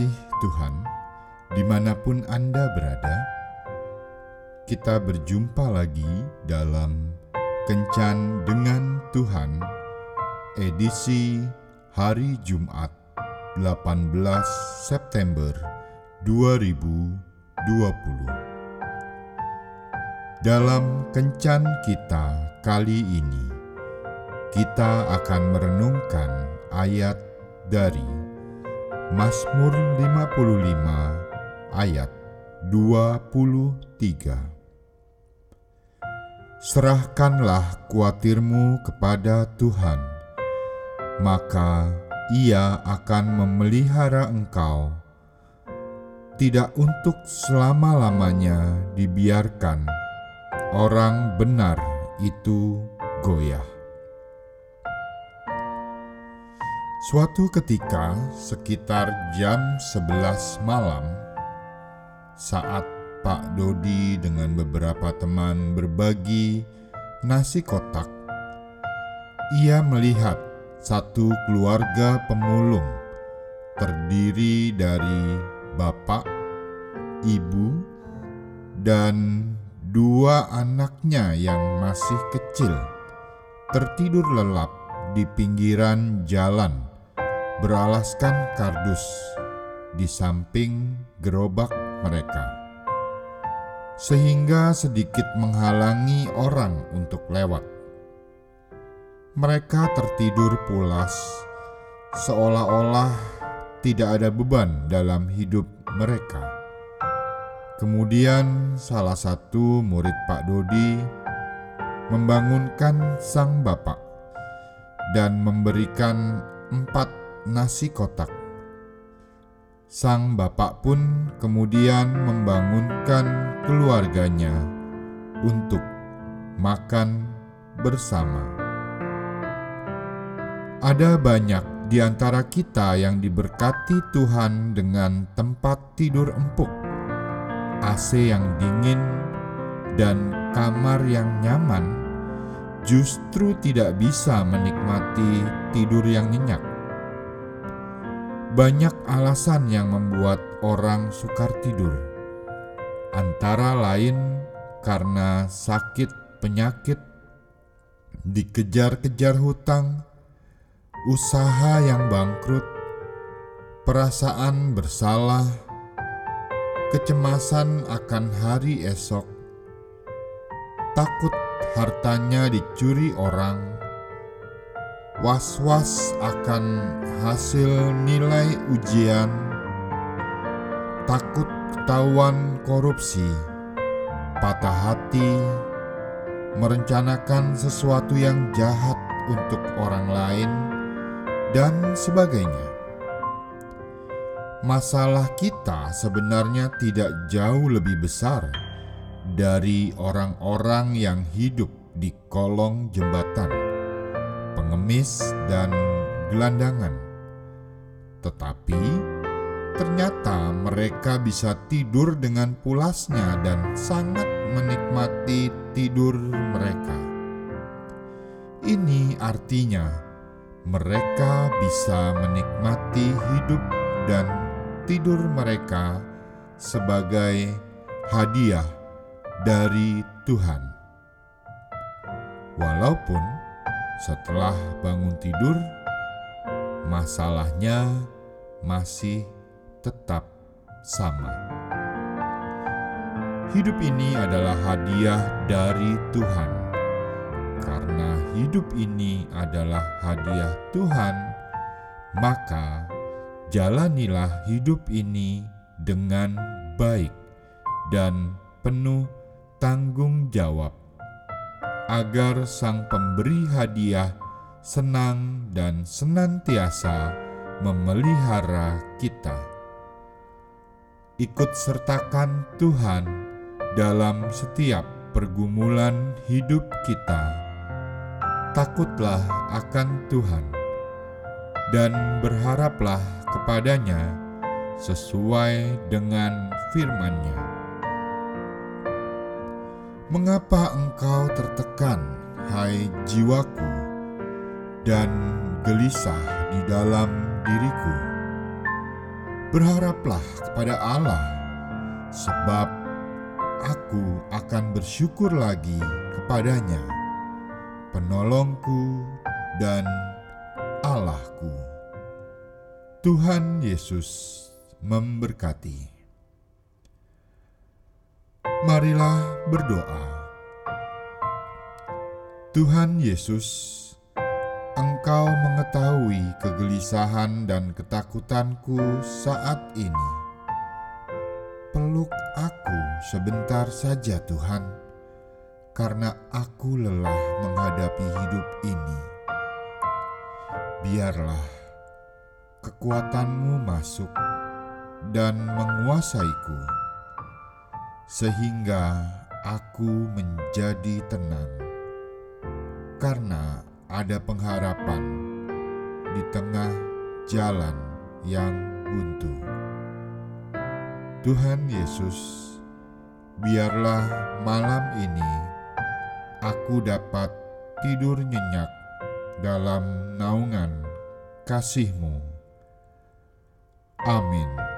kasih Tuhan, di mana pun Anda berada, kita berjumpa lagi dalam Kencan dengan Tuhan, edisi hari Jumat 18 September 2020. Dalam Kencan kita kali ini, kita akan merenungkan ayat dari Mazmur 55 ayat 23 Serahkanlah kuatirmu kepada Tuhan, maka ia akan memelihara engkau. Tidak untuk selama-lamanya dibiarkan orang benar itu goyah. Suatu ketika, sekitar jam 11 malam, saat Pak Dodi dengan beberapa teman berbagi nasi kotak, ia melihat satu keluarga pemulung terdiri dari bapak, ibu, dan dua anaknya yang masih kecil tertidur lelap di pinggiran jalan beralaskan kardus di samping gerobak mereka, sehingga sedikit menghalangi orang untuk lewat. Mereka tertidur pulas, seolah-olah tidak ada beban dalam hidup mereka. Kemudian, salah satu murid Pak Dodi membangunkan sang bapak dan memberikan empat nasi kotak. Sang bapak pun kemudian membangunkan keluarganya untuk makan bersama. Ada banyak di antara kita yang diberkati Tuhan dengan tempat tidur empuk, AC yang dingin, dan kamar yang nyaman, justru tidak bisa menikmati tidur yang nyenyak. Banyak alasan yang membuat orang sukar tidur, antara lain karena sakit penyakit, dikejar-kejar hutang, usaha yang bangkrut, perasaan bersalah, kecemasan akan hari esok, takut hartanya dicuri orang was-was akan hasil nilai ujian, takut ketahuan korupsi, patah hati, merencanakan sesuatu yang jahat untuk orang lain, dan sebagainya. Masalah kita sebenarnya tidak jauh lebih besar dari orang-orang yang hidup di kolong jembatan pengemis, dan gelandangan. Tetapi ternyata mereka bisa tidur dengan pulasnya dan sangat menikmati tidur mereka. Ini artinya mereka bisa menikmati hidup dan tidur mereka sebagai hadiah dari Tuhan. Walaupun setelah bangun tidur, masalahnya masih tetap sama. Hidup ini adalah hadiah dari Tuhan. Karena hidup ini adalah hadiah Tuhan, maka jalanilah hidup ini dengan baik dan penuh tanggung jawab agar Sang Pemberi hadiah senang dan senantiasa memelihara kita. Ikut sertakan Tuhan dalam setiap pergumulan hidup kita. Takutlah akan Tuhan dan berharaplah kepadanya sesuai dengan firman-Nya. Mengapa engkau tertekan, hai jiwaku, dan gelisah di dalam diriku? Berharaplah kepada Allah, sebab aku akan bersyukur lagi kepadanya, penolongku dan Allahku. Tuhan Yesus memberkati. Marilah berdoa. Tuhan Yesus, Engkau mengetahui kegelisahan dan ketakutanku saat ini. Peluk aku sebentar saja, Tuhan, karena aku lelah menghadapi hidup ini. Biarlah kekuatanmu masuk dan menguasaiku, sehingga aku menjadi tenang, karena ada pengharapan di tengah jalan yang buntu. Tuhan Yesus, biarlah malam ini aku dapat tidur nyenyak dalam naungan kasih-Mu. Amin.